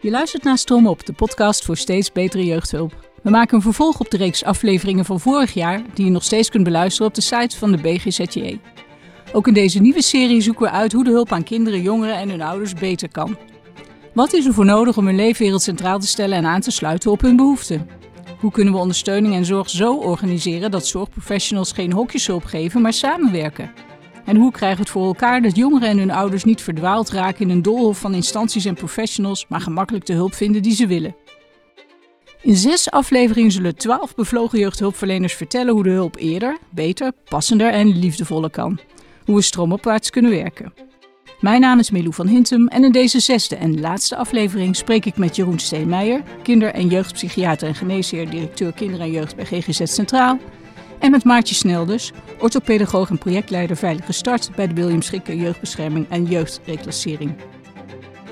Je luistert naar Stroom op, de podcast voor steeds betere jeugdhulp. We maken een vervolg op de reeks afleveringen van vorig jaar, die je nog steeds kunt beluisteren op de site van de BGZJ. Ook in deze nieuwe serie zoeken we uit hoe de hulp aan kinderen, jongeren en hun ouders beter kan. Wat is er voor nodig om hun leefwereld centraal te stellen en aan te sluiten op hun behoeften? Hoe kunnen we ondersteuning en zorg zo organiseren dat zorgprofessionals geen hokjeshulp geven, maar samenwerken? En hoe krijgen we het voor elkaar dat jongeren en hun ouders niet verdwaald raken in een doolhof van instanties en professionals, maar gemakkelijk de hulp vinden die ze willen? In zes afleveringen zullen twaalf bevlogen jeugdhulpverleners vertellen hoe de hulp eerder, beter, passender en liefdevoller kan. Hoe we stroomopwaarts kunnen werken. Mijn naam is Milou van Hintem en in deze zesde en laatste aflevering spreek ik met Jeroen Steenmeijer, kinder- en jeugdpsychiater en geneesheer, directeur kinder en jeugd bij GGZ Centraal. En met Maartje Snelders, orthopedagoog en projectleider Veilige Start bij de William Schikke Jeugdbescherming en Jeugdreclassering.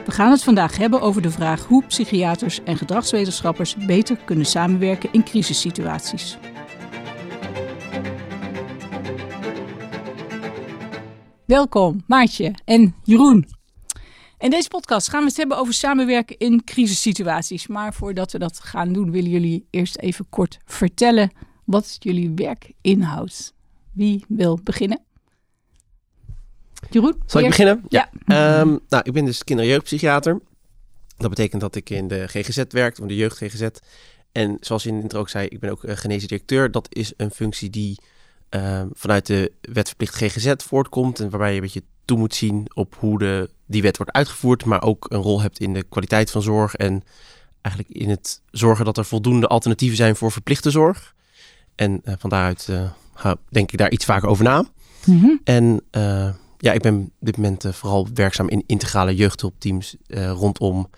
We gaan het vandaag hebben over de vraag hoe psychiaters en gedragswetenschappers beter kunnen samenwerken in crisissituaties. Welkom, Maartje en Jeroen. In deze podcast gaan we het hebben over samenwerken in crisissituaties. Maar voordat we dat gaan doen, willen jullie eerst even kort vertellen wat jullie werk inhoudt. Wie wil beginnen? Jeroen? Zal ik eerst? beginnen? Ja. Ehm, nou, ik ben dus kinder- en jeugdpsychiater. Dat betekent dat ik in de GGZ werk, of de jeugd GGZ. En zoals je in de intro ook zei, ik ben ook uh, genezen directeur. Dat is een functie die ehm, vanuit de wet verplicht GGZ voortkomt. En waarbij je een beetje toe moet zien op hoe de, die wet wordt uitgevoerd. Maar ook een rol hebt in de kwaliteit van zorg. En eigenlijk in het zorgen dat er voldoende alternatieven zijn voor verplichte zorg. En eh, van daaruit eh, ga- denk ik daar iets vaker over na. Mhm. En eh, ja, ik ben op dit moment vooral werkzaam in integrale jeugdhulpteams rondom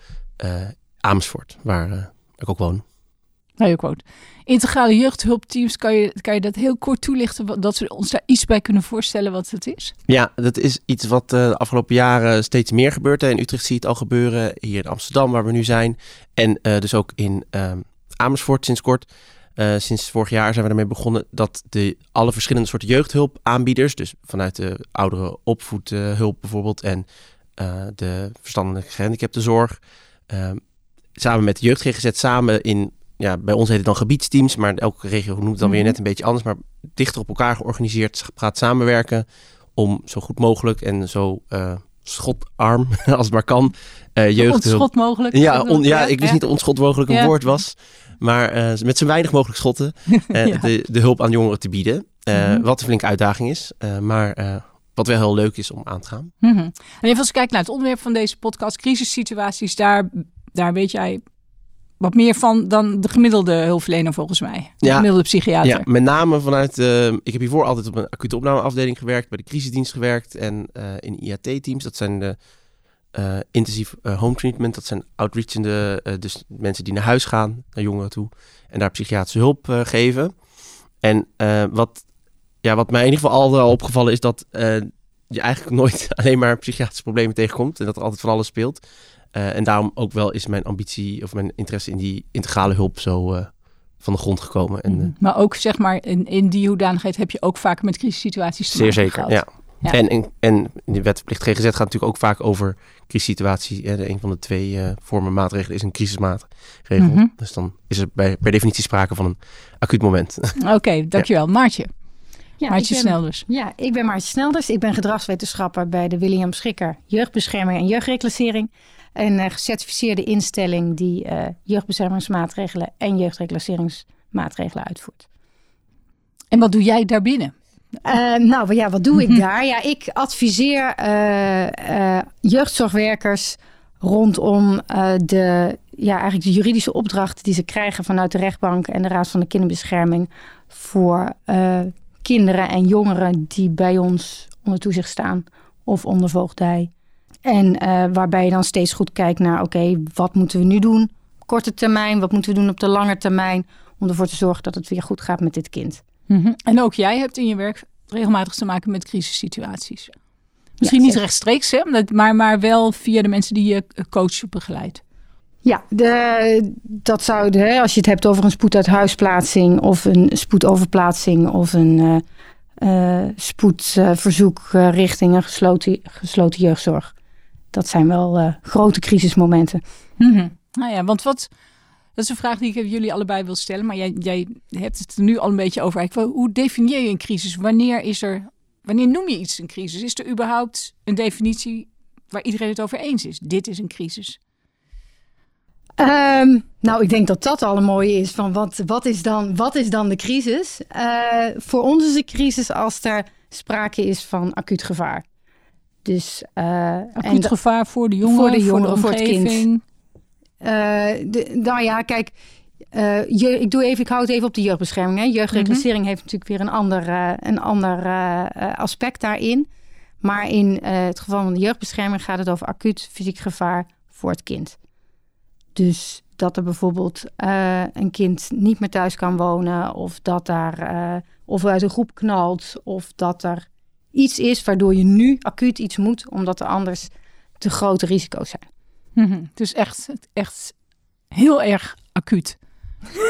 Amersfoort, waar ik ook woon. Nou, je quote. Integrale jeugdhulpteams, kan je, kan je dat heel kort toelichten, dat we ons daar iets bij kunnen voorstellen wat het is? Ja, dat is iets wat de afgelopen jaren steeds meer gebeurt. In Utrecht zie je het al gebeuren, hier in Amsterdam waar we nu zijn. En dus ook in Amersfoort sinds kort. Eh, sinds vorig jaar zijn we ermee begonnen dat de, alle verschillende soorten jeugdhulpaanbieders, dus vanuit de oudere opvoedhulp bijvoorbeeld en eh, de verstandelijk gehandicaptenzorg, eh, samen met de jeugd GGZ samen in, ja, bij ons heet het dan gebiedsteams, maar elke regio noemt het dan weer Mhm. net een beetje anders, maar dichter op elkaar georganiseerd gaat samenwerken om zo goed mogelijk en zo eh, schotarm als het maar kan jeugdhulp Ontschot mogelijk. ja, on- ja, ik wist Ja. niet dat onschot mogelijk een Ja. woord was. Maar eh, met zo weinig mogelijk schotten eh, Ja. de, de hulp aan jongeren te bieden. Eh, Mhm. Wat een flinke uitdaging is. maar wat wel heel leuk is om aan te gaan. Mhm. En even als ik kijk naar het onderwerp van deze podcast, crisissituaties, daar, daar weet jij wat meer van dan de gemiddelde hulpverlener volgens mij. De Ja. gemiddelde psychiater. Ja, met name vanuit... eh, ik heb hiervoor altijd op een acute opnameafdeling gewerkt. Bij de crisisdienst gewerkt. En in IAT-teams. Dat zijn de eh, intensief eh, home treatment. Dat zijn outreachende... eh, dus mensen die naar huis gaan. Naar jongeren toe. En daar psychiatrische hulp geven. En wat, ja, wat mij in ieder geval al, al opgevallen is dat je eigenlijk nooit alleen maar psychiatrische problemen tegenkomt. En dat er altijd van alles speelt. En daarom ook wel is mijn ambitie of mijn interesse in die integrale hulp zo van de grond gekomen. En, Mhm. Maar ook zeg maar in, in die hoedanigheid heb je ook vaak met crisissituaties te Zeer maken zeker, gehad. ja. Ja. En, en, en de wet verplicht GGZ gaat natuurlijk ook vaak over crisissituatie. Hè. Een van de twee eh, vormen maatregelen is een crisismaatregel. Mhm. Dus dan is er bij, per definitie sprake van een acuut moment. Oké, dankjewel. Maartje. Ja, Maartje ik ben, Snelders. Ja, ik ben Maartje Snelders. Ik ben gedragswetenschapper bij de William Schikker Jeugdbescherming en Jeugdreclassering. Een eh, gecertificeerde instelling die eh, jeugdbeschermingsmaatregelen en jeugdreclasseringsmaatregelen uitvoert. En wat doe jij daarbinnen? Eh, nou ja, wat doe ik daar? Ja, ik adviseer eh, eh, jeugdzorgwerkers rondom de, ja, eigenlijk de juridische opdrachten die ze krijgen vanuit de rechtbank en de Raad van de Kinderbescherming voor kinderen en jongeren die bij ons onder toezicht staan of onder voogdij. En waarbij je dan steeds goed kijkt naar, oké, wat moeten we nu doen? Korte termijn, wat moeten we doen op de lange termijn? Om ervoor te zorgen dat het weer goed gaat met dit kind. Mhm. En ook jij hebt in je werk regelmatig te maken met crisissituaties. Misschien Ja, niet rechtstreeks, hè, maar, maar wel via de mensen die je eh, coach begeleidt. Ja, de, dat zou, de, hè, als je het hebt over een spoeduithuisplaatsing of een spoedoverplaatsing of een eh, spoedverzoek richting een gesloten, gesloten jeugdzorg. dat zijn wel uh, grote crisismomenten. Mm Nou ja, want wat, dat is een vraag die ik jullie allebei wil stellen, maar jij, jij hebt het er nu al een beetje over. Hoe definieer je een crisis? Wanneer is er, wanneer noem je iets een crisis? Is er überhaupt een definitie waar iedereen het over eens is? Dit is een crisis. Um, nou, ik denk dat dat al een mooie is. Van wat, wat, is, dan, wat is dan de crisis? Uh, voor ons is een crisis als er sprake is van acuut gevaar. Dus, uh, acuut gevaar voor de jongeren, voor, de jongeren, voor, het kind. De, nou ja, kijk, je, ik, doe even, ik hou het even op de jeugdbescherming. Hè. Jeugdreclassering mhm. heeft natuurlijk weer een ander, een ander aspect daarin. Maar in het geval van de jeugdbescherming gaat het over acuut fysiek gevaar voor het kind. Dus dat er bijvoorbeeld een kind niet meer thuis kan wonen, of dat daar of uit een groep knalt, of dat er iets is waardoor je nu acuut iets moet, omdat er anders te grote risico's zijn. Mm -hmm. Dus echt, echt heel erg acuut.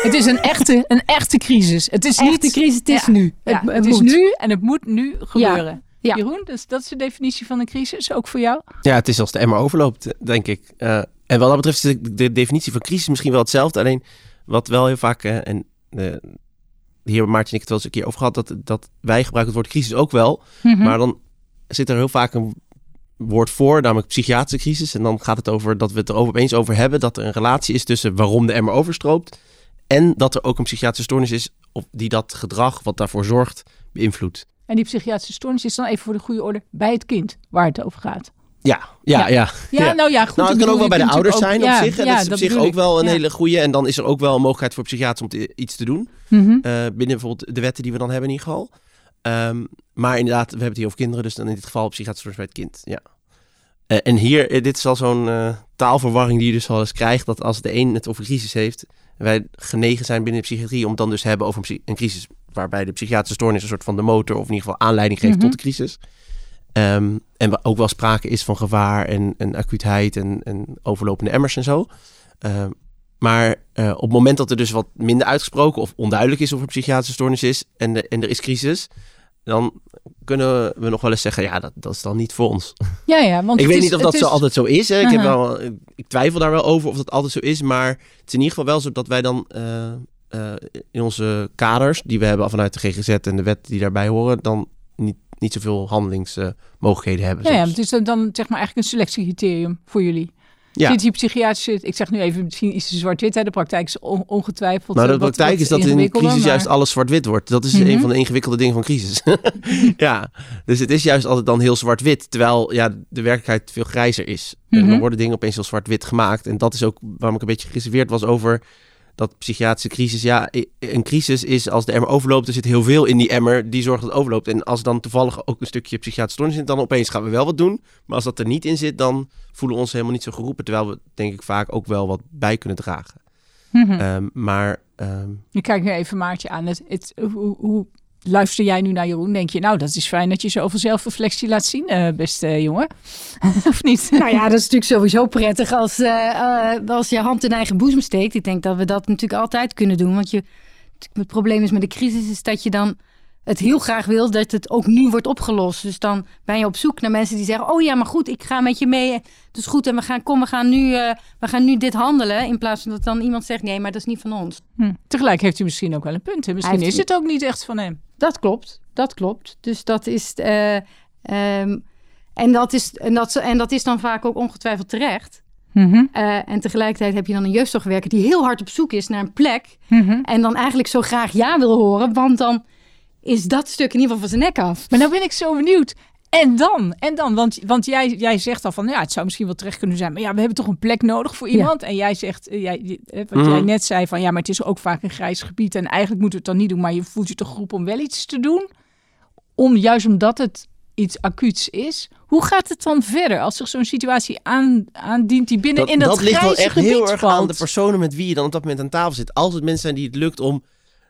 Het is een echte, een echte crisis. Het is niet de crisis, het is nu. Het, het, is nu en het moet nu gebeuren. Ja. Jeroen, dus dat is de definitie van een crisis, ook voor jou? Ja, het is als de emmer overloopt, denk ik. Uh, en wat dat betreft is de, definitie van crisis misschien wel hetzelfde. Alleen wat wel heel vaak, uh, en de, de heer Maarten en ik het wel eens een keer over gehad, dat, dat wij gebruiken het woord crisis ook wel. Mhm. Maar dan zit er heel vaak een woord voor, namelijk psychiatrische crisis. En dan gaat het over dat we het er opeens over hebben dat er een relatie is tussen waarom de emmer overstroomt en dat er ook een psychiatrische stoornis is of die dat gedrag wat daarvoor zorgt beïnvloedt. En die psychiatrische stoornis is dan even voor de goede orde bij het kind waar het over gaat. Ja, ja, ja. Ja, nou ja, goed. Nou, het kan ook wel bij de ouders zijn op zich. En dat is op zich ook wel een hele goede. En dan is er ook wel een mogelijkheid voor psychiaters om iets te doen. Mhm. Eh, binnen bijvoorbeeld de wetten die we dan hebben in ieder geval. Ehm, maar inderdaad, we hebben het hier over kinderen. Dus dan in dit geval psychiatrische bij het kind. Ja. Uh, en hier, eh, dit is al zo'n taalverwarring die je dus al eens krijgt. Dat als de een het over crisis heeft. Wij genegen zijn binnen de psychiatrie om het dan dus te hebben over een, crisis. Waarbij de psychiatrische stoornis een soort van de motor. Of in ieder geval aanleiding geeft mhm. tot de crisis. Um, en ook wel sprake is van gevaar en, en acuutheid en, en overlopende emmers en zo. Um, maar uh, op het moment dat er dus wat minder uitgesproken of onduidelijk is of er psychiatrische stoornis is en, de, en er is crisis, dan kunnen we nog wel eens zeggen, ja, dat, dat is dan niet voor ons. Ja, ja. Want ik weet niet of dat zo altijd zo is. Hè. Ik, heb wel, ik twijfel daar wel over of dat altijd zo is. Maar het is in ieder geval wel zo dat wij dan uh, uh, in onze kaders, die we hebben vanuit de GGZ en de wet die daarbij horen, dan niet niet zoveel handelingsmogelijkheden hebben. Ja, ja, het is dan, dan zeg maar eigenlijk een selectiecriterium voor jullie. Ja. Die psychiatrische, ik zeg nu even misschien iets zwart-wit, de praktijk is ongetwijfeld. Nou, de praktijk is dat in een crisis juist alles zwart-wit wordt. Dat is een mhm. van de ingewikkelde dingen van crisis. ja, dus het is juist altijd dan heel zwart-wit, terwijl ja, de werkelijkheid veel grijzer is. En dan mhm. worden dingen opeens heel zwart-wit gemaakt. En dat is ook waarom ik een beetje gereserveerd was over dat psychiatrische crisis, ja, een crisis is als de emmer overloopt, er zit heel veel in die emmer die zorgt dat het overloopt. En als dan toevallig ook een stukje psychiatrische stoornis zit, dan opeens gaan we wel wat doen. Maar als dat er niet in zit, dan voelen we ons helemaal niet zo geroepen. Terwijl we denk ik vaak ook wel wat bij kunnen dragen. Mm -hmm. maar... Um... Je kijkt nu even Maartje aan. Het, het, hoe, hoe luister jij nu naar Jeroen, denk je, nou, dat is fijn dat je zoveel zelfreflectie laat zien, uh, beste jongen. of niet? Nou ja, dat is natuurlijk sowieso prettig als, uh, als je hand in eigen boezem steekt. Ik denk dat we dat natuurlijk altijd kunnen doen. Want je, het probleem is met de crisis is dat je dan het heel graag wil dat het ook nu wordt opgelost. Dus dan ben je op zoek naar mensen die zeggen: Oh ja, maar goed, ik ga met je mee. Dus goed, en we gaan, kom, we gaan nu, uh, we gaan nu dit handelen. In plaats van dat dan iemand zegt: Nee, maar dat is niet van ons. Hm. Tegelijk heeft u misschien ook wel een punt. Hè? Misschien is het ook niet echt van hem. Dat klopt, dat klopt. Dus dat is. Uh, um, en, dat is en, dat, en dat is dan vaak ook ongetwijfeld terecht. Mm -hmm. uh, en tegelijkertijd heb je dan een jeugdzorgwerker die heel hard op zoek is naar een plek. Mm -hmm. En dan eigenlijk zo graag ja wil horen, want dan is dat stuk in ieder geval van zijn nek af. Maar nou ben ik zo benieuwd. En dan? En dan? Want, want jij, jij zegt al van, ja, het zou misschien wel terecht kunnen zijn. Maar ja, we hebben toch een plek nodig voor iemand? En jij zegt, eh, jij, eh, wat jij mhm. net zei van, ja, maar het is ook vaak een grijs gebied. En eigenlijk moeten we het dan niet doen. Maar je voelt je toch geroepen om wel iets te doen? Om, juist omdat het iets acuuts is. Hoe gaat het dan verder als zich zo'n situatie aan, aandient die binnen in dat, dat ligt wel echt heel erg aan de personen met wie je dan op dat moment aan tafel zit. Als het mensen zijn die het lukt om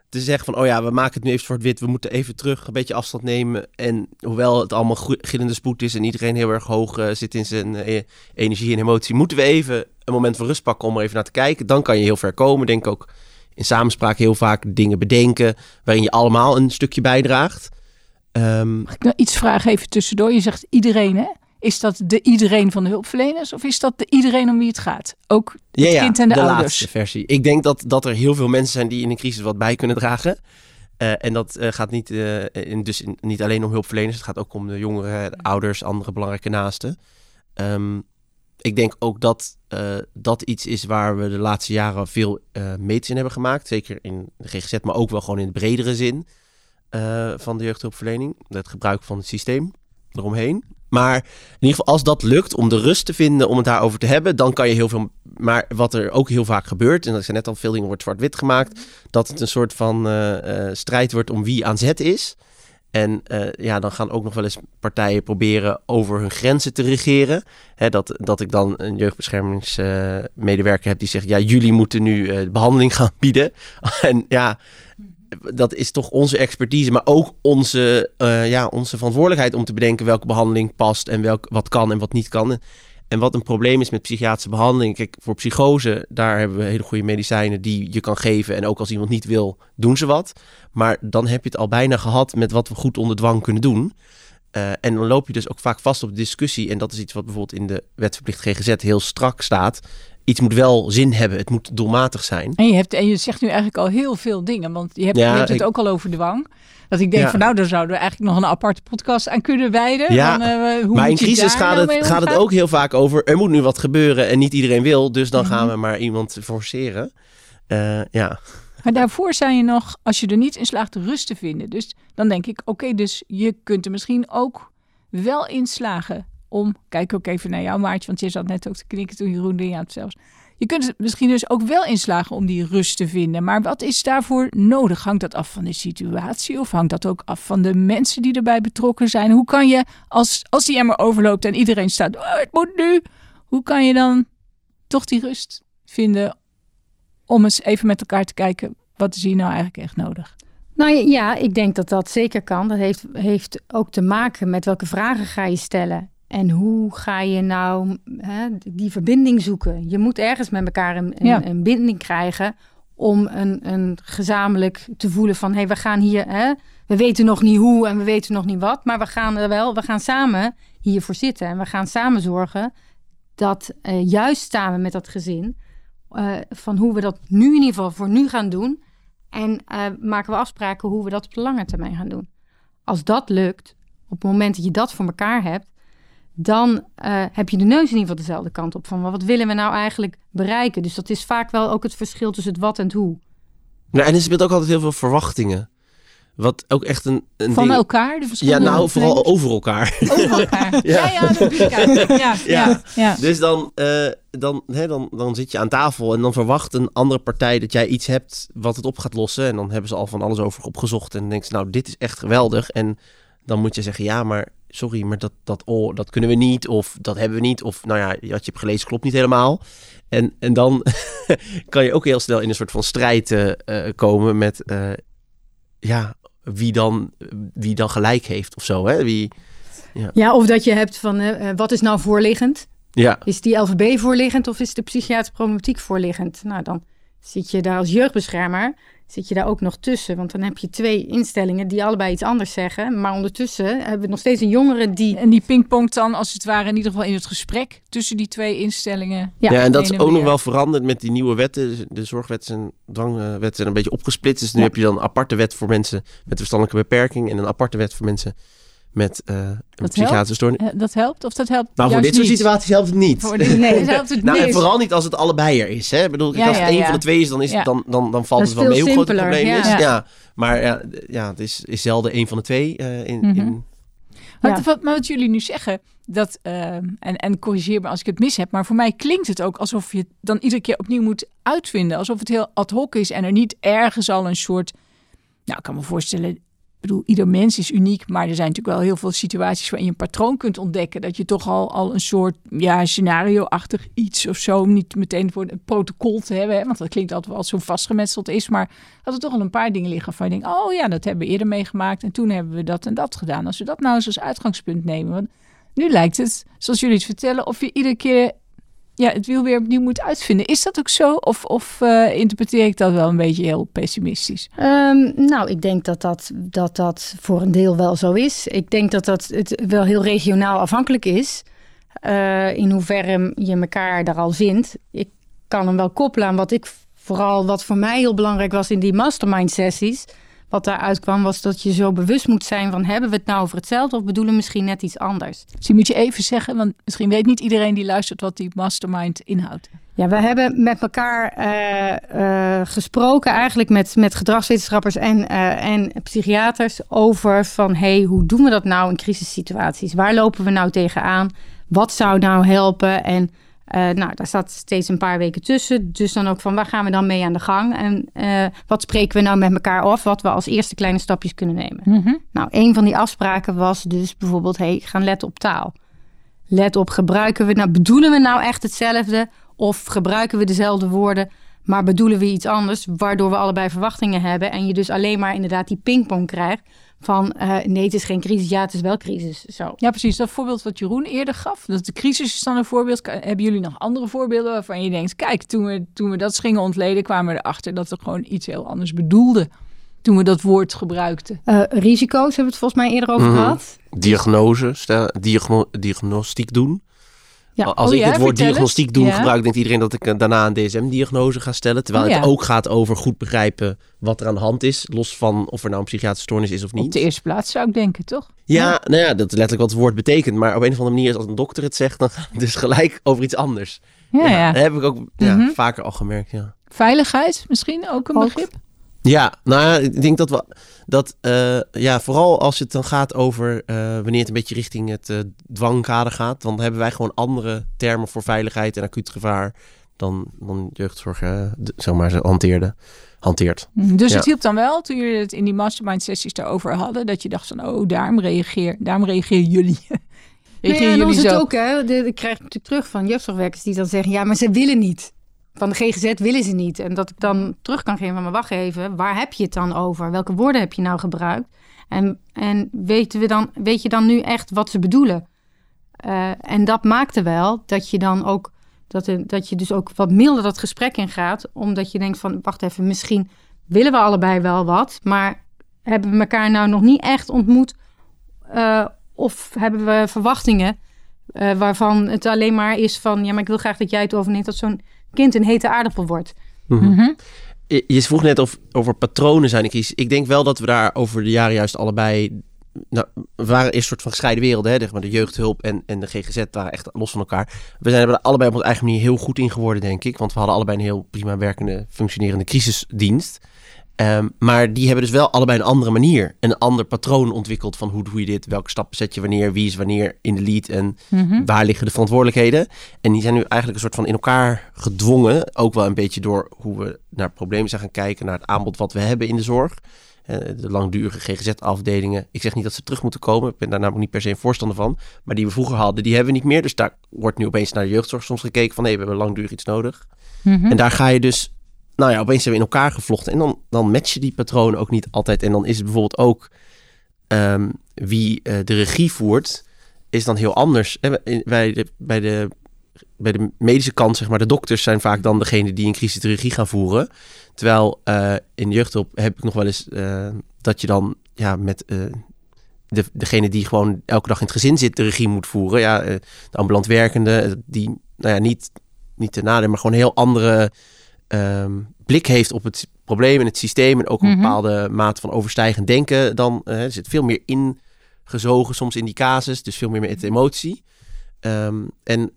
te zeggen van, oh ja, we maken het nu even zwart-wit. We moeten even terug een beetje afstand nemen. En hoewel het allemaal gillende spoed is en iedereen heel erg hoog uh, zit in zijn uh, energie en emotie, moeten we even een moment van rust pakken om er even naar te kijken. Dan kan je heel ver komen. Denk ook in samenspraak heel vaak dingen bedenken waarin je allemaal een stukje bijdraagt. Um, Mag ik nou iets vragen even tussendoor? Je zegt iedereen, hè? Is dat de iedereen van de hulpverleners of is dat de iedereen om wie het gaat? Ook het Ja, ja, kind en de, de ouders. laatste versie. Ik denk dat, dat er heel veel mensen zijn die in een crisis wat bij kunnen dragen. Eh, en dat eh, gaat niet, eh, in, dus in- niet alleen om hulpverleners. Het gaat ook om de jongeren, de ouders, andere belangrijke naasten. Ehm, ik denk ook dat dat iets is waar we de laatste jaren veel meters in hebben gemaakt. Zeker in de GGZ, maar ook wel gewoon in de bredere zin van de jeugdhulpverlening. Het gebruik van het systeem eromheen. Maar in ieder geval, als dat lukt om de rust te vinden om het daarover te hebben, dan kan je heel veel. Maar wat er ook heel vaak gebeurt, en dat is net al veel dingen wordt zwart-wit gemaakt, dat het een soort van eh, eh, strijd wordt om wie aan zet is. En eh, ja, dan gaan ook nog wel eens partijen proberen over hun grenzen te regeren. Hè, dat, dat ik dan een jeugdbeschermingsmedewerker heb die zegt: Ja, jullie moeten nu eh, behandeling gaan bieden. en ja, dat is toch onze expertise, maar ook onze, eh, ja, onze verantwoordelijkheid om te bedenken welke behandeling past en welk, wat kan en wat niet kan. En wat een probleem is met psychiatrische behandeling. Kijk, voor psychose, daar hebben we hele goede medicijnen die je kan geven. En ook als iemand niet wil, doen ze wat. Maar dan heb je het al bijna gehad met wat we goed onder dwang kunnen doen. Eh, en dan loop je dus ook vaak vast op de discussie. En dat is iets wat bijvoorbeeld in de wetverplicht GGZ heel strak staat. Iets moet wel zin hebben. Het moet doelmatig zijn. En je, hebt, en je zegt nu eigenlijk al heel veel dingen. Want je hebt, Ja, je hebt het ik- ook al over dwang. Dat ik denk Ja. van nou, daar zouden we eigenlijk nog een aparte podcast aan kunnen wijden. Ja, Van, eh, hoe maar in crisis daar gaat nou het, gaat het ook heel vaak over. Er moet nu wat gebeuren en niet iedereen wil. Dus dan Mhm. gaan we maar iemand forceren. Eh, ja. Maar daarvoor zijn je nog, als je er niet in slaagt, rust te vinden. Dus dan denk ik, oké, dus je kunt er misschien ook wel in slagen om... Kijk ook even naar jou, Maartje, want je zat net ook te knikken toen Jeroen aan het zelfs. Je kunt er misschien dus ook wel in slagen om die rust te vinden. Maar wat is daarvoor nodig? Hangt dat af van de situatie of hangt dat ook af van de mensen die erbij betrokken zijn? Hoe kan je, als, als die emmer overloopt en iedereen staat, oh, het moet nu. Hoe kan je dan toch die rust vinden om eens even met elkaar te kijken, wat is hier nou eigenlijk echt nodig? Nou ja, ik denk dat dat zeker kan. Dat heeft, heeft ook te maken met welke vragen ga je stellen. En hoe ga je nou hè, die verbinding zoeken? Je moet ergens met elkaar een, een, Ja. een binding krijgen om een, een gezamenlijk te voelen van... hé, hey, we gaan hier, hè, we weten nog niet hoe en we weten nog niet wat... maar we gaan er wel, we gaan samen hiervoor zitten. En we gaan samen zorgen dat eh, juist samen met dat gezin... eh, van hoe we dat nu in ieder geval voor nu gaan doen... En eh, maken we afspraken hoe we dat op de lange termijn gaan doen. Als dat lukt, op het moment dat je dat voor elkaar hebt, dan eh, heb je de neus in ieder geval dezelfde kant op. Van wat willen we nou eigenlijk bereiken? Dus dat is vaak wel ook het verschil tussen het wat en het hoe. Nou, en er speelt ook altijd heel veel verwachtingen. Wat ook echt een, een Van ding... elkaar, de Ja, verschillende nou, vooral over elkaar. over elkaar. ja. Ja. ja, dat. Ja, ja, Ja. ja. Dus dan, eh, dan, hè, dan, dan zit je aan tafel en dan verwacht een andere partij dat jij iets hebt wat het op gaat lossen. En dan hebben ze al van alles over opgezocht en dan denken ze, nou, dit is echt geweldig. En dan moet je zeggen, ja, maar sorry, maar dat, dat, oh, dat kunnen we niet of dat hebben we niet. Of nou ja, wat je hebt gelezen klopt niet helemaal. En, en dan kan je ook heel snel in een soort van strijd eh, eh, komen met, eh, ja, wie dan, wie dan gelijk heeft of zo. Hè? Wie, Ja, of dat je hebt van wat is nou voorliggend? ja, Is die LVB voorliggend of is de psychiatrische problematiek voorliggend? Nou, dan zit je daar als jeugdbeschermer, zit je daar ook nog tussen. Want dan heb je twee instellingen die allebei iets anders zeggen. Maar ondertussen hebben we nog steeds een jongere die... En die pingpongt dan als het ware in ieder geval in het gesprek tussen die twee instellingen. Ja, Ja, en dat is ook nog wel veranderd met die nieuwe wetten. Dus De zorgwet en dwangwet zijn een beetje opgesplitst. Dus nu Ja. heb je dan een aparte wet voor mensen met verstandelijke beperking en een aparte wet voor mensen met eh, een Dat psychiatrische stoornis. Eh, Dat helpt of dat helpt Nou, voor dit soort niet? situaties helpt het niet. Voor nee, dat helpt het nou, en niet. vooral niet als het allebei er is. Hè? Ik bedoel, Ja, als het ja, één ja. van de twee is, dan, is Ja. dan, dan, dan valt Dat het wel mee hoe groot het probleem is. ja. Ja. Maar ja, ja, het is, is zelden één van de twee. eh, in, Mhm. in, Maar, Ja. wat, maar wat jullie nu zeggen, dat, en, en corrigeer me als ik het mis heb, maar voor mij klinkt het ook alsof je het dan iedere keer opnieuw moet uitvinden. Alsof het heel ad hoc is en er niet ergens al een soort. Nou, ik kan me voorstellen, ik bedoel, ieder mens is uniek, maar er zijn natuurlijk wel heel veel situaties waarin je een patroon kunt ontdekken. Dat je toch al, al een soort ja, scenario-achtig iets of zo, niet meteen voor een protocol te hebben, hè, want dat klinkt altijd wel zo vastgemetseld is, maar dat er toch al een paar dingen liggen van je denkt, oh ja, dat hebben we eerder meegemaakt en toen hebben we dat en dat gedaan. Als we dat nou eens als uitgangspunt nemen, want nu lijkt het, zoals jullie het vertellen, of je iedere keer ja, het wiel weer opnieuw moet uitvinden. Is dat ook zo? Of, of uh, interpreteer ik dat wel een beetje heel pessimistisch? Um, nou, ik denk dat dat, dat dat voor een deel wel zo is. Ik denk dat dat het wel heel regionaal afhankelijk is. Uh, in hoeverre je elkaar daar al vindt. Ik kan hem wel koppelen aan wat ik vooral, wat voor mij heel belangrijk was in die mastermind sessies wat daaruit kwam, was dat je zo bewust moet zijn van hebben we het nou over hetzelfde of bedoelen we misschien net iets anders. Dus moet je even zeggen, want misschien weet niet iedereen die luistert wat die mastermind inhoudt. Ja, we hebben met elkaar uh, uh, gesproken, eigenlijk met, met gedragswetenschappers en, uh, en psychiaters, over van hey, hoe doen we dat nou in crisissituaties? Waar lopen we nou tegenaan? Wat zou nou helpen? En uh, nou, daar zat steeds een paar weken tussen. Dus dan ook van waar gaan we dan mee aan de gang? En uh, wat spreken we nou met elkaar af? Wat we als eerste kleine stapjes kunnen nemen. Mm -hmm. Nou, een van die afspraken was dus bijvoorbeeld: hey, gaan letten op taal. Let op, gebruiken we nou, bedoelen we nou echt hetzelfde? Of gebruiken we dezelfde woorden, maar bedoelen we iets anders, waardoor we allebei verwachtingen hebben en je dus alleen maar inderdaad die pingpong krijgt van uh, nee, het is geen crisis, ja, het is wel crisis. Zo. Ja, precies. Dat voorbeeld wat Jeroen eerder gaf, dat de crisis is dan een voorbeeld. Hebben jullie nog andere voorbeelden waarvan je denkt, kijk, toen we, toen we dat gingen ontleden, kwamen we erachter dat we gewoon iets heel anders bedoelden toen we dat woord gebruikten. Uh, risico's hebben we het volgens mij eerder over mm -hmm. gehad. Diagnose, stel, diagno diagnostiek doen. Ja. Als oh, ik ja, het woord diagnostiek doen ja. gebruik, denkt iedereen dat ik daarna een DSM-diagnose ga stellen. Terwijl oh, het ook gaat over goed begrijpen wat er aan de hand is. Los van of er nou een psychiatrische stoornis is of niet. Op de eerste plaats zou ik denken, toch? Ja, nou ja, dat is letterlijk wat het woord betekent. Maar op een of andere manier, als een dokter het zegt, dan gaat het dus gelijk over iets anders. Ja, ja. Dat heb ik ook mm -hmm. vaker al gemerkt, ja. Veiligheid misschien ook een ook. begrip? Ja, nou ja, ik denk dat we dat uh, ja, vooral als het dan gaat over uh, wanneer het een beetje richting het uh, dwangkader gaat, dan hebben wij gewoon andere termen voor veiligheid en acuut gevaar dan, dan jeugdzorg, zeg maar, ze hanteerde, hanteert. Dus ja. het hielp dan wel toen jullie het in die mastermind sessies daarover hadden, dat je dacht van, oh, daarom reageer, daarom reageren jullie. reageren nee, jullie zo. het ook, hè? De, ik krijg natuurlijk terug van jeugdzorgwerkers die dan zeggen, ja, maar ze willen niet van de GGZ willen ze niet. En dat ik dan terug kan geven van, wacht even, waar heb je het dan over? Welke woorden heb je nou gebruikt? En, en weten we dan, weet je dan nu echt wat ze bedoelen? Uh, en dat maakte wel dat je dan ook, dat, dat je dus ook wat milder dat gesprek ingaat. Omdat je denkt van, wacht even, misschien willen we allebei wel wat, maar hebben we elkaar nou nog niet echt ontmoet? Uh, of hebben we verwachtingen uh, waarvan het alleen maar is van, ja, maar ik wil graag dat jij het overneemt. Dat zo'n kind een hete aardappel wordt. Mm -hmm. Je vroeg net of, over patronen zijn. Ik, ik denk wel dat we daar over de jaren juist allebei... Nou, we waren eerst een soort van gescheiden werelden. Hè? Maar de jeugdhulp en, en de GGZ waren echt los van elkaar. We zijn er allebei op onze eigen manier heel goed in geworden, denk ik. Want we hadden allebei een heel prima werkende, functionerende crisisdienst. Um, maar die hebben dus wel allebei een andere manier, een ander patroon ontwikkeld van hoe doe je dit, welke stappen zet je wanneer, wie is wanneer in de lead en mm -hmm. waar liggen de verantwoordelijkheden. En die zijn nu eigenlijk een soort van in elkaar gedwongen, ook wel een beetje door hoe we naar problemen zijn gaan kijken, naar het aanbod wat we hebben in de zorg. Uh, de langdurige GGZ-afdelingen. Ik zeg niet dat ze terug moeten komen. Ik ben daar namelijk niet per se een voorstander van. Maar die we vroeger hadden, die hebben we niet meer. Dus daar wordt nu opeens naar de jeugdzorg soms gekeken van... nee, we hebben langdurig iets nodig. Mm -hmm. En daar ga je dus nou ja, opeens zijn we in elkaar gevlochten. En dan, dan match je die patronen ook niet altijd. En dan is het bijvoorbeeld ook um, wie uh, de regie voert, is dan heel anders. En bij, de, bij, de, bij de medische kant, zeg maar, de dokters zijn vaak dan degene die in crisis de regie gaan voeren. Terwijl uh, in jeugdhulp heb ik nog wel eens uh, dat je dan ja, met de, degene die gewoon elke dag in het gezin zit, de regie moet voeren. Ja, de ambulant werkende, die nou ja, niet, niet te nadeel, maar gewoon heel andere um, blik heeft op het probleem en het systeem en ook een mm -hmm. bepaalde mate van overstijgend denken, dan uh, er zit veel meer ingezogen soms in die casus, dus veel meer met emotie. Um, en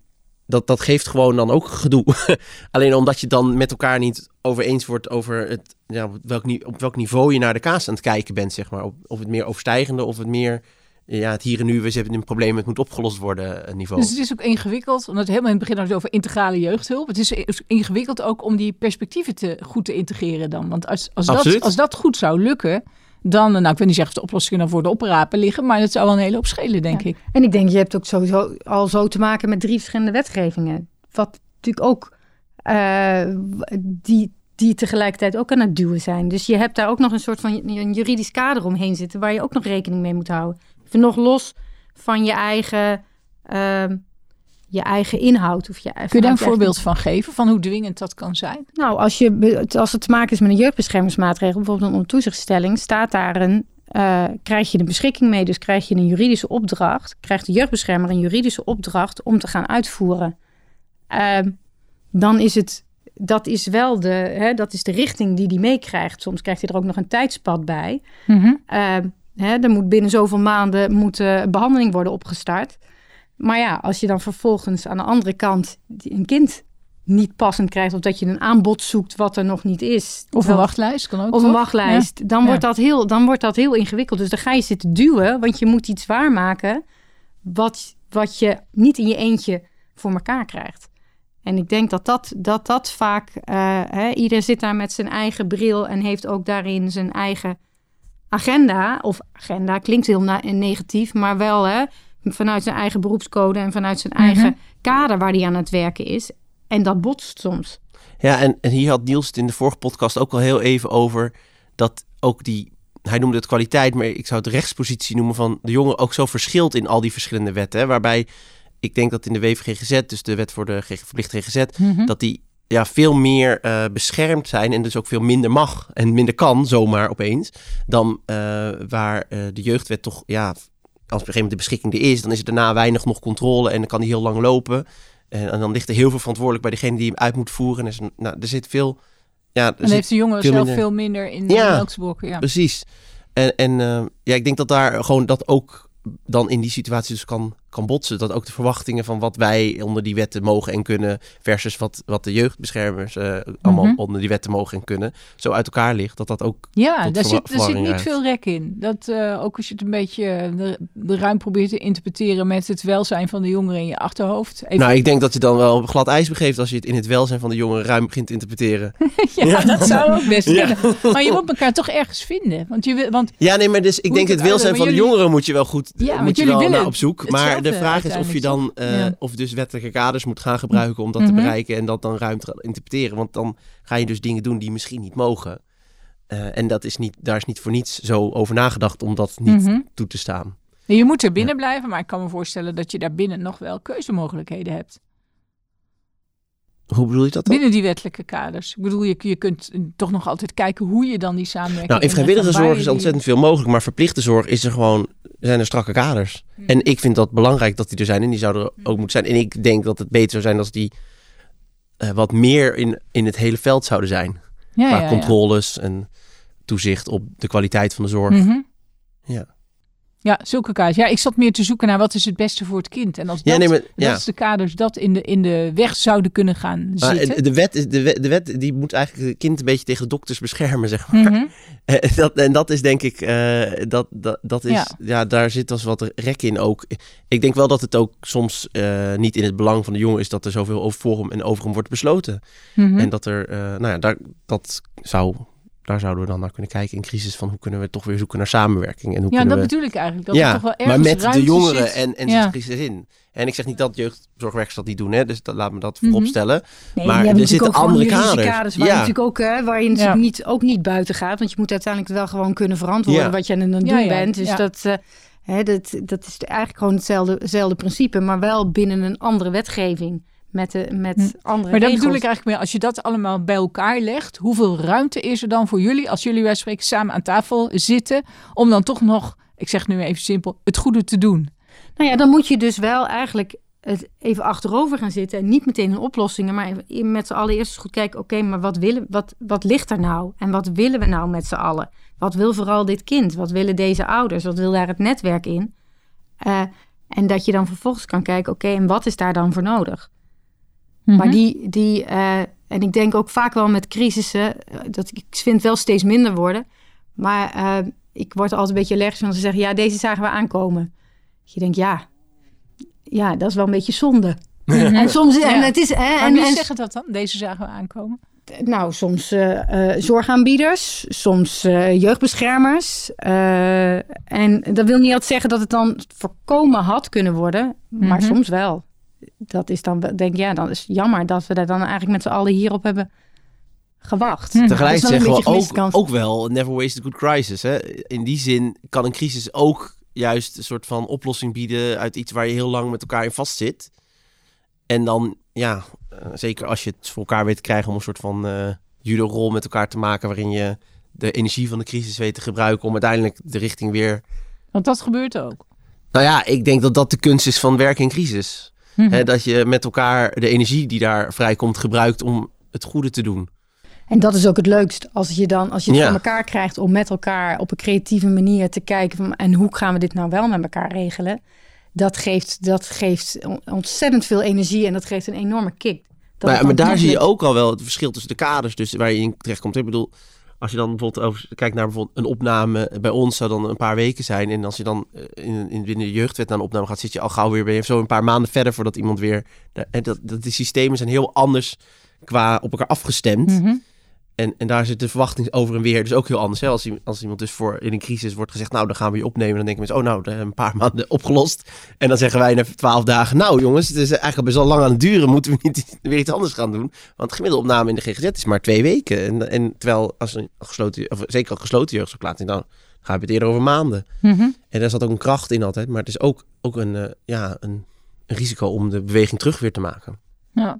dat, dat geeft gewoon dan ook gedoe. Alleen omdat je dan met elkaar niet over eens wordt over het, ja, op, welk, op welk niveau je naar de kaas aan het kijken bent, zeg maar. Of het meer overstijgende of het meer ja, het hier en nu, we hebben een probleem, het moet opgelost worden eh, niveau. Dus het is ook ingewikkeld, omdat het helemaal in het begin had over integrale jeugdhulp. Het is ingewikkeld ook om die perspectieven te, goed te integreren dan. Want als, als, dat, als dat goed zou lukken, dan, nou ik wil niet zeggen of de oplossingen dan voor de oprapen liggen, maar het zou wel een hele hoop schelen, denk ja. ik. En ik denk, je hebt ook sowieso al zo te maken met drie verschillende wetgevingen. Wat natuurlijk ook uh, die, die tegelijkertijd ook aan het duwen zijn. Dus je hebt daar ook nog een soort van een juridisch kader omheen zitten waar je ook nog rekening mee moet houden nog los van je eigen uh, je eigen inhoud. Of je, Kun je daar een voorbeeld van geven, van hoe dwingend dat kan zijn? Nou, als, je, als het te maken is met een jeugdbeschermingsmaatregel, bijvoorbeeld een ontoezichtstelling, staat daar een, eh, krijg je de beschikking mee, dus krijg je een juridische opdracht, krijgt de jeugdbeschermer een juridische opdracht om te gaan uitvoeren. Ehm, dan is het, dat is wel de, hè, dat is de richting die die meekrijgt. Soms krijgt hij er ook nog een tijdspad bij. Ehm, hè, er moet binnen zoveel maanden moet, eh, behandeling worden opgestart. Maar ja, als je dan vervolgens aan de andere kant een kind niet passend krijgt... of dat je een aanbod zoekt wat er nog niet is... Of een wachtlijst kan ook. Of een wachtlijst. Dan, Ja. wordt dat heel, dan wordt dat heel ingewikkeld. Dus dan ga je zitten duwen, want je moet iets waarmaken... wat, wat je niet in je eentje voor elkaar krijgt. En ik denk dat dat, dat, dat vaak... eh, hè, ieder zit daar met zijn eigen bril... en heeft ook daarin zijn eigen agenda. Of agenda klinkt heel na- negatief, maar wel hè, vanuit zijn eigen beroepscode... en vanuit zijn Mhm. eigen kader waar hij aan het werken is. En dat botst soms. Ja, en, en hier had Niels het in de vorige podcast ook al heel even over dat ook die, hij noemde het kwaliteit, maar ik zou het rechtspositie noemen van de jongen ook zo verschilt in al die verschillende wetten. Hè, waarbij ik denk dat in de WVGGZ, dus de wet voor de verplicht GGZ, Mhm. dat die ja, veel meer eh, beschermd zijn en dus ook veel minder mag en minder kan zomaar opeens dan eh, waar eh, de jeugdwet toch, ja, als op een gegeven moment de beschikking er is, dan is er daarna weinig nog controle en dan kan die heel lang lopen. En, en dan ligt er heel veel verantwoordelijk bij degene die hem uit moet voeren. En er, is nou, er zit veel, ja, En heeft de jongen zelf minder- veel minder in de Ja. precies. En, en ja, ik denk dat daar gewoon dat ook dan in die situatie dus kan, kan botsen. Dat ook de verwachtingen van wat wij onder die wetten mogen en kunnen... versus wat, wat de jeugdbeschermers eh, allemaal Mhm. onder die wetten mogen en kunnen... zo uit elkaar ligt, dat dat ook... Ja, daar zit, daar zit niet veel rek in. Dat, eh, ook als je het een beetje eh, de, de ruim probeert te interpreteren met het welzijn van de jongeren in je achterhoofd. Even, Nou, ik denk dat je dan wel op glad ijs begeeft... als je het in het welzijn van de jongeren ruim begint te interpreteren. ja, dat zou ook best Ja. kunnen. Maar je moet elkaar toch ergens vinden. Want, je, wil- want Ja, nee, maar dus ik denk het welzijn van de jullie- jongeren moet je wel goed Ja, moet je jullie wel willen naar op zoek. Maar de hetzelfde vraag is of je dan Ja. of dus wettelijke kaders moet gaan gebruiken om dat Mhm. te bereiken en dat dan ruim te gaan interpreteren. Want dan ga je dus dingen doen die misschien niet mogen. Eh, en dat is niet, daar is niet voor niets zo over nagedacht om dat niet Mhm. toe te staan. je moet er binnen blijven, maar ik kan me voorstellen dat je daar binnen nog wel keuzemogelijkheden hebt. Hoe bedoel je dat dan? Binnen die wettelijke kaders. Ik bedoel, je, je kunt toch nog altijd kijken hoe je dan die samenwerking... Nou, in vrijwillige zorg is die- ontzettend veel mogelijk, maar verplichte zorg is er gewoon, zijn er strakke kaders. Hmm. En ik vind dat belangrijk dat die er zijn en die zouden er ook moeten zijn. En ik denk dat het beter zou zijn als die eh, wat meer in, in het hele veld zouden zijn. ja, qua ja, ja. controles en toezicht op de kwaliteit van de zorg. Mhm. Ja. Ja, zulke kaders. Ja, ik zat meer te zoeken naar wat is het beste voor het kind. En als Ja, dat, nee, maar, dat ja. is de kaders dat in de, in de weg zouden kunnen gaan Maar zitten. de wet, is- de, wet, de wet die moet eigenlijk het kind een beetje tegen dokters beschermen, zeg maar. Mhm. Eh, dat, en dat is denk ik, eh, dat, dat, dat is, Ja. ja. daar zit als wat rek in ook. Ik denk wel dat het ook soms eh, niet in het belang van de jongen is dat er zoveel over voor hem en over hem wordt besloten. Mhm. En dat er, nou ja, daar, dat zou, daar zouden we dan naar kunnen kijken in crisis van hoe kunnen we toch weer zoeken naar samenwerking en hoe ja, kunnen dat we... bedoel ik eigenlijk. Dat ja, toch wel ergens maar met de jongeren zit. en, en Ja. zit crisis in. En ik zeg niet dat jeugdzorgwerkers dat niet doen, hè, dus dat, laat me dat Mhm. voorop stellen. Nee, Maar er zitten andere kaders. waar, je Ja. natuurlijk ook, hè, waar je natuurlijk Ja. niet, ook niet buiten gaat. Want je moet uiteindelijk wel gewoon kunnen verantwoorden Ja. wat je aan het doen Ja, ja, bent. Dus ja. dat, eh, hè, dat, dat is eigenlijk gewoon hetzelfde, hetzelfde principe. Maar wel binnen een andere wetgeving. Met, de, met Hm. andere Maar dat bedoel ik eigenlijk meer, als je dat allemaal bij elkaar legt, hoeveel ruimte is er dan voor jullie, als jullie bij spreken samen aan tafel zitten, om dan toch nog, ik zeg nu even simpel, het goede te doen? Nou ja, dan moet je dus wel eigenlijk het even achterover gaan zitten. En niet meteen in oplossingen, maar met z'n allen eerst goed kijken. Oké, maar wat, willen, wat, wat ligt er nou? En wat willen we nou met z'n allen? Wat wil vooral dit kind? Wat willen deze ouders? Wat wil daar het netwerk in? Eh, en dat je dan vervolgens kan kijken, oké, en wat is daar dan voor nodig? Mhm. Maar die, die eh, en ik denk ook vaak wel met crisissen, eh, dat ik vind het wel steeds minder worden. Maar eh, ik word altijd een beetje allergisch van ze zeggen, ja, deze zagen we aankomen. Je denkt, ja, ja, dat is wel een beetje zonde. En soms, en Ja. het is, hè, Maar en, wie en, zeggen dat dan? Deze zagen we aankomen. nou, soms zorgaanbieders, soms jeugdbeschermers. en dat wil niet altijd zeggen dat het dan voorkomen had kunnen worden, maar Mhm. soms wel. Dat is dan, denk ik, ja, dan is het jammer dat we daar dan eigenlijk met z'n allen hierop hebben gewacht. Hm. Tegelijk Dat is wel een zeggen we ook, kans. ook wel, never waste a good crisis. Hè? In die zin kan een crisis ook juist een soort van oplossing bieden uit iets waar je heel lang met elkaar in vastzit. En dan, ja, eh, zeker als je het voor elkaar weet te krijgen om een soort van uh, judo-rol met elkaar te maken, waarin je de energie van de crisis weet te gebruiken om uiteindelijk de richting weer. Want dat gebeurt ook. Nou ja, ik denk dat dat de kunst is van werken in crisis. Mhm. dat je met elkaar de energie die daar vrijkomt gebruikt om het goede te doen. En dat is ook het leukst. Als je dan als je het ja. voor elkaar krijgt om met elkaar op een creatieve manier te kijken van en hoe gaan we dit nou wel met elkaar regelen. Dat geeft, dat geeft ontzettend veel energie en dat geeft een enorme kick. Nou maar daar zie je ook al wel het verschil tussen de kaders dus waar je in terecht komt. Ik bedoel, als je dan bijvoorbeeld kijkt naar bijvoorbeeld een opname bij ons zou dan een paar weken zijn. En als je dan eh, in, in binnen de jeugdwet naar een opname gaat, zit je al gauw weer bij zo een paar maanden verder voordat iemand weer. En dat, dat die systemen zijn heel anders qua op elkaar afgestemd. Mhm. En, en daar zit de verwachting over en weer dus ook heel anders. Hè? Als, als iemand dus voor in een crisis wordt gezegd, nou dan gaan we je opnemen. Dan denken mensen, oh nou, een paar maanden opgelost. En dan zeggen wij na twaalf dagen, nou jongens, het is eigenlijk best wel lang aan het duren. Moeten we niet weer iets anders gaan doen? Want gemiddelde opname in de GGZ is maar twee weken. En, en terwijl als een gesloten, of zeker een gesloten jeugdverklaring, dan gaan we het eerder over maanden. Mhm. En daar zat ook een kracht in altijd. Maar het is ook, ook een, uh, ja, een, een risico om de beweging terug weer te maken. Ja.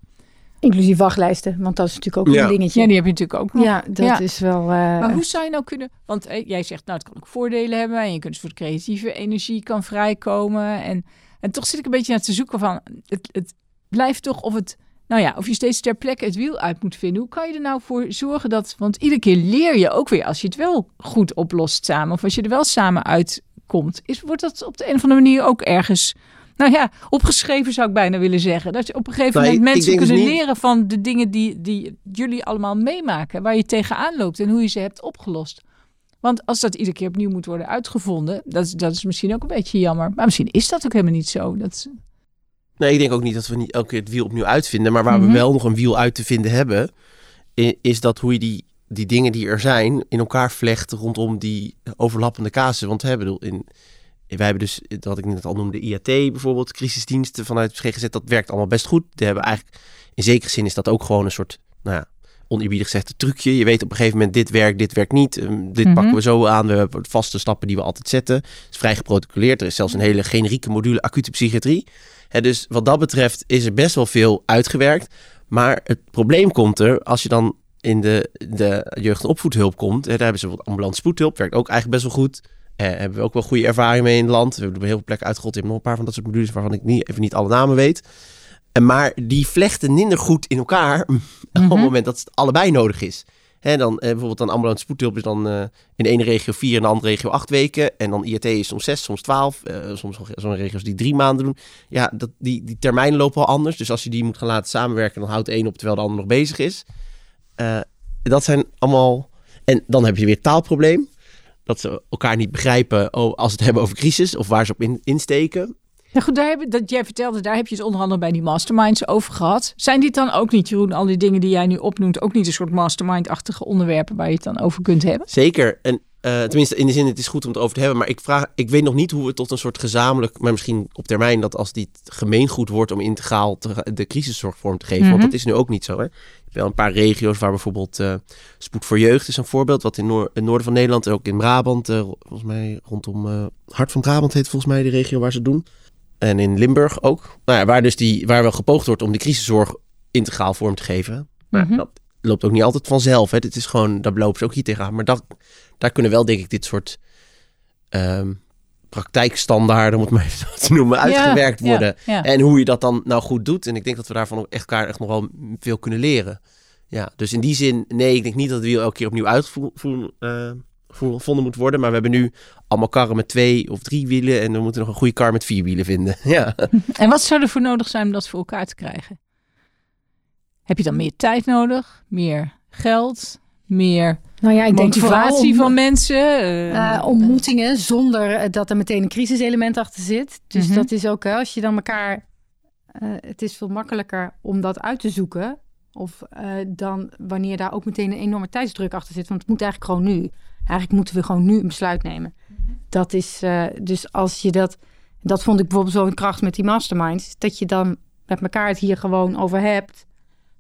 Inclusief wachtlijsten, want dat is natuurlijk ook een dingetje. Ja, die heb je natuurlijk ook nog. Ja, dat is wel... Uh... Maar hoe zou je nou kunnen... Want eh, jij zegt, nou, het kan ook voordelen hebben. En je kunt voor de creatieve energie kan vrijkomen. En, en toch zit ik een beetje naar te zoeken van... Het, het blijft toch of het... Nou ja, of je steeds ter plekke het wiel uit moet vinden. Hoe kan je er nou voor zorgen dat... Want iedere keer leer je ook weer als je het wel goed oplost samen. Of als je er wel samen uitkomt. Is, wordt dat op de een of andere manier ook ergens nou ja, opgeschreven zou ik bijna willen zeggen. Dat je op een gegeven nou, moment mensen kunnen leren van de dingen die, die jullie allemaal meemaken. Waar je tegenaan loopt en hoe je ze hebt opgelost. Want als dat iedere keer opnieuw moet worden uitgevonden, dat, is, dat is misschien ook een beetje jammer. Maar misschien is dat ook helemaal niet zo. Dat Nee, ik denk ook niet dat we niet elke keer het wiel opnieuw uitvinden. Maar waar we mhm. wel nog een wiel uit te vinden hebben, is dat hoe je die, die dingen die er zijn in elkaar vlecht rondom die overlappende kazen. Want hè, bedoel, in, wij hebben dus, wat ik net al noemde, IAT bijvoorbeeld, crisisdiensten vanuit GGZ, dat werkt allemaal best goed. Die hebben eigenlijk, in zekere zin is dat ook gewoon een soort, nou ja, oneerbiedig gezegd, een trucje. Je weet op een gegeven moment, dit werkt, dit werkt niet. Um, dit mhm. pakken we zo aan. We hebben vaste stappen die we altijd zetten. Het is vrij geprotocoleerd. Er is zelfs een hele generieke module acute psychiatrie. Dus wat dat betreft is er best wel veel uitgewerkt. Maar het probleem komt er als je dan in de, de jeugd- en opvoedhulp komt. Daar hebben ze bijvoorbeeld ambulante spoedhulp. Werkt ook eigenlijk best wel goed. Uh, hebben we ook wel goede ervaring mee in het land. We hebben heel veel plekken uitgerold. Hebt nog een paar van dat soort modules waarvan ik niet, even niet alle namen weet. En maar die vlechten minder goed in elkaar op het mhm. moment dat het allebei nodig is. Hè, dan eh, bijvoorbeeld dan ambulante spoedhulp is dan uh, in de ene regio vier, in de andere regio acht weken. En dan IAT is soms zes, soms twaalf. Uh, soms zo'n regio's die drie maanden doen. Ja, dat, die, die termijnen lopen al anders. Dus als je die moet gaan laten samenwerken, dan houdt één op terwijl de ander nog bezig is. dat zijn allemaal... En dan heb je weer taalprobleem dat ze elkaar niet begrijpen oh, als ze het hebben over crisis of waar ze op in, insteken. Ja, goed, daar heb, dat jij vertelde, daar heb je het onder andere bij die masterminds over gehad. Zijn dit dan ook niet, Jeroen, al die dingen die jij nu opnoemt, ook niet een soort mastermind-achtige onderwerpen waar je het dan over kunt hebben? Zeker. En uh, tenminste, in de zin, het is goed om het over te hebben. Maar ik, vraag, ik weet nog niet hoe we tot een soort gezamenlijk, maar misschien op termijn, dat als dit gemeengoed wordt om integraal te, de crisiszorg vorm te geven. Want mhm. dat is nu ook niet zo. Hè? Wel een paar regio's waar bijvoorbeeld uh, Spoed voor Jeugd is een voorbeeld. Wat in noor het noorden van Nederland en ook in Brabant, uh, volgens mij rondom uh, Hart van Brabant heet volgens mij de regio waar ze het doen. En in Limburg ook. Nou ja, waar dus die, waar wel gepoogd wordt om de crisiszorg integraal vorm te geven. Maar mhm. dat loopt ook niet altijd vanzelf. Hè. Dit is gewoon, daar lopen ze ook hier tegenaan. Maar dat, daar kunnen wel denk ik dit soort um, praktijkstandaarden, om het maar even te noemen, uitgewerkt worden. En hoe je dat dan nou goed doet. En ik denk dat we daarvan ook echt, elkaar echt nog wel veel kunnen leren. Ja, dus in die zin, nee, ik denk niet dat het wiel elke keer opnieuw uitgevonden uh, moet worden. Maar we hebben nu allemaal karren met twee of drie wielen. En we moeten nog een goede kar met vier wielen vinden. ja. En wat zou er voor nodig zijn om dat voor elkaar te krijgen? Heb je dan meer tijd nodig? Meer geld? Meer nou ja, ik motivatie denk van mensen. Uh, ontmoetingen zonder eh, dat er meteen een crisiselement achter zit. Dus mhm. dat is ook als je dan elkaar. Uh, het is veel makkelijker om dat uit te zoeken. Of dan wanneer daar ook meteen een enorme tijdsdruk achter zit. Want het moet eigenlijk gewoon nu. Eigenlijk moeten we gewoon nu een besluit nemen. Dat is dus als je dat. Dat vond ik bijvoorbeeld zo een kracht met die masterminds. Dat je dan met elkaar het hier gewoon over hebt.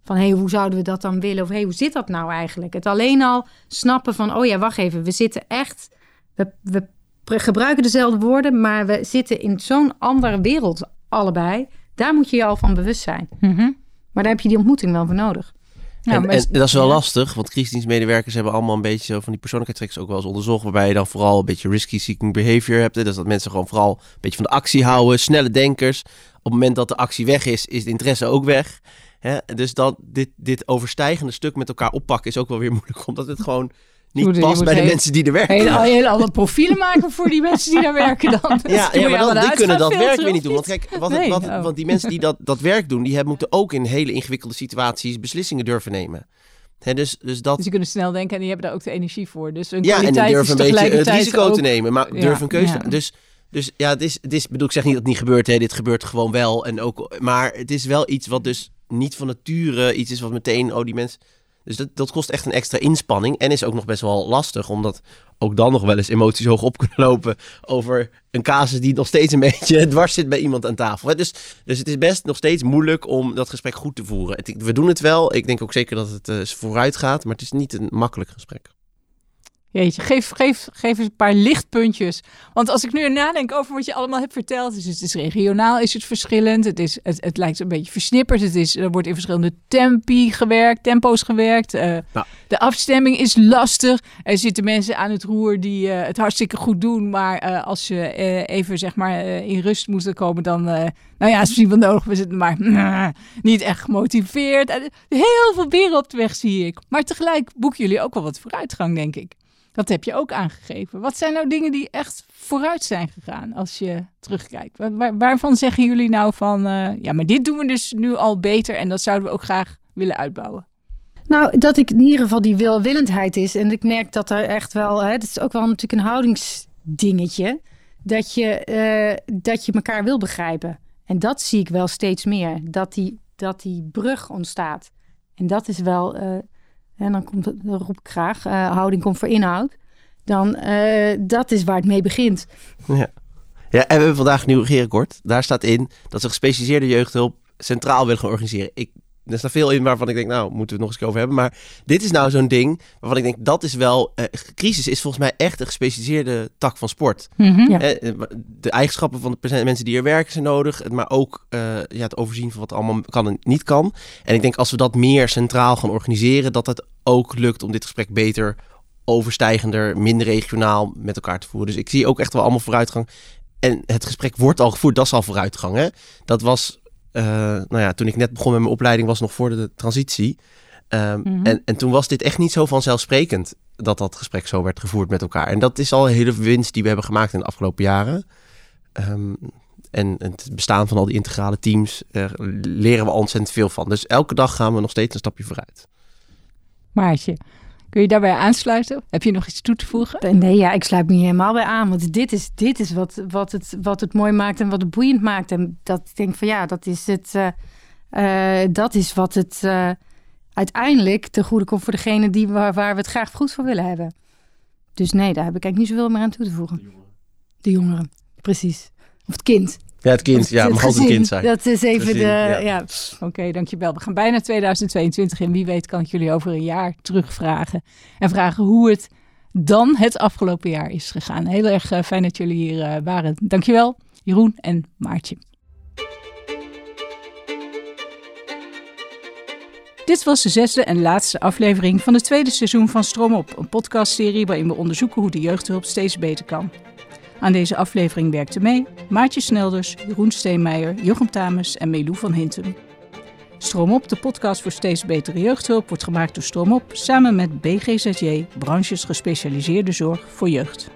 Van hé, hey, hoe zouden we dat dan willen? Of hé, hey, hoe zit dat nou eigenlijk? Het alleen al snappen van, oh ja, wacht even, we zitten echt, we, we gebruiken dezelfde woorden, maar we zitten in zo'n andere wereld allebei. Daar moet je je al van bewust zijn. Mhm. Maar daar heb je die ontmoeting wel voor nodig. Ja, en, maar en is- dat is wel ja. lastig, want crisisdienstmedewerkers hebben allemaal een beetje zo van die persoonlijkheidstrekken ook wel eens onderzocht, waarbij je dan vooral een beetje risky seeking behavior hebt. Hè? Dus dat mensen gewoon vooral een beetje van de actie houden, snelle denkers. Op het moment dat de actie weg is, is de interesse ook weg. Hè? Dus dat dit, dit overstijgende stuk met elkaar oppakken is ook wel weer moeilijk, omdat het gewoon niet past bij de heel- mensen die er werken. Hele, hele andere profielen maken voor die mensen die daar werken dan. Dus Ja, ja maar dan, die kunnen dat werk weer niet doen. Want kijk, wat, Nee, wat, oh. want die mensen die dat, dat werk doen, die hebben, moeten ook in hele ingewikkelde situaties beslissingen durven nemen. Hè, dus, dus dat, Dus die kunnen snel denken en die hebben daar ook de energie voor. Dus hun ja, en die kwaliteit durven een beetje het risico ook- te nemen, maar Ja, durven een keuze ja. te Dus, dus ja, het is, het is, bedoel, ik zeg niet dat het niet gebeurt, hè, dit gebeurt gewoon wel. En ook, maar het is wel iets wat dus niet van nature iets is wat meteen, oh die mensen... Dus dat, dat kost echt een extra inspanning en is ook nog best wel lastig, omdat ook dan nog wel eens emoties hoog op kunnen lopen over een casus die nog steeds een beetje dwars zit bij iemand aan tafel. Dus, dus het is best nog steeds moeilijk om dat gesprek goed te voeren. We doen het wel, ik denk ook zeker dat het eh, vooruit gaat, maar het is niet een makkelijk gesprek. Jeetje, geef, geef, geef eens een paar lichtpuntjes. Want als ik nu nadenk over wat je allemaal hebt verteld, is het is regionaal, is het verschillend. Het, is, het, het lijkt een beetje versnipperd. Het is, er wordt in verschillende tempi gewerkt, tempo's gewerkt. Eh, Nou. De afstemming is lastig. Er zitten mensen aan het roer die eh, het hartstikke goed doen. Maar eh, als ze even zeg maar in rust moeten komen, dan, nou ja, is misschien wel nodig. We zitten maar niet echt gemotiveerd. Heel veel beren op de weg zie ik. Maar tegelijk boeken jullie ook wel wat vooruitgang, denk ik. Dat heb je ook aangegeven. Wat zijn nou dingen die echt vooruit zijn gegaan als je terugkijkt? Waar- waar- waarvan zeggen jullie nou van, eh, ja, maar dit doen we dus nu al beter en dat zouden we ook graag willen uitbouwen? Nou, dat ik in ieder geval die welwillendheid is. En ik merk dat er echt wel, het is ook wel natuurlijk een houdingsdingetje. Dat je, eh, dat je elkaar wil begrijpen. En dat zie ik wel steeds meer. Dat die, dat die brug ontstaat. En dat is wel, eh, en dan, komt, dan roep graag, eh, houding komt voor inhoud. Dan, eh, dat is waar het mee begint. Ja. ja, en we hebben vandaag een nieuw regeerakkoord. Daar staat in dat ze gespecialiseerde jeugdhulp centraal willen gaan organiseren. Ik, er staat veel in waarvan ik denk, nou, moeten we het nog eens over hebben. Maar dit is nou zo'n ding waarvan ik denk, dat is wel... eh, crisis is volgens mij echt een gespecialiseerde tak van sport. Ja. Eh, De eigenschappen van de mensen die er werken zijn nodig. Maar ook eh, ja, het overzien van wat allemaal kan en niet kan. En ik denk als we dat meer centraal gaan organiseren... dat het ook lukt om dit gesprek beter overstijgender, minder regionaal met elkaar te voeren. Dus ik zie ook echt wel allemaal vooruitgang. En het gesprek wordt al gevoerd, dat is al vooruitgang. Hè? Dat was, eh, nou ja, toen ik net begon met mijn opleiding, was nog voor de transitie. Ehm, Mhm. en, en toen was dit echt niet zo vanzelfsprekend dat dat gesprek zo werd gevoerd met elkaar. En dat is al een hele winst die we hebben gemaakt in de afgelopen jaren. Ehm, en het bestaan van al die integrale teams, daar leren we ontzettend veel van. Dus elke dag gaan we nog steeds een stapje vooruit. Maartje, kun je daarbij aansluiten? Heb je nog iets toe te voegen? Nee, ja, ik sluit me hier helemaal bij aan. Want dit is, dit is wat, wat, het, wat het mooi maakt en wat het boeiend maakt. En dat ik denk van ja, dat is het. eh, eh, dat is wat het eh, uiteindelijk te goede komt voor degene die, waar, waar we het graag goed voor willen hebben. Dus nee, daar heb ik eigenlijk niet zoveel meer aan toe te voegen. De jongeren, precies. Of het kind. Ja, het kind, ja, het mag altijd een gezin. kind zijn. Dat is even Gezin, de. ja. Ja. Oké, dankjewel. We gaan bijna 2022 en wie weet kan ik jullie over een jaar terugvragen. En vragen hoe het dan het afgelopen jaar is gegaan. Heel erg eh, fijn dat jullie hier eh, waren. Dankjewel, Jeroen en Maartje. Dit was de zesde en laatste aflevering van het tweede seizoen van Stroom Op, een podcastserie waarin we onderzoeken hoe de jeugdhulp steeds beter kan. Aan deze aflevering werkten mee Maartje Snelders, Jeroen Steenmeijer, Jochem Tames en Melou van Hintem. Stroom Op, de podcast voor steeds betere jeugdhulp, wordt gemaakt door Stroom Op samen met BGZJ, branches gespecialiseerde zorg voor jeugd.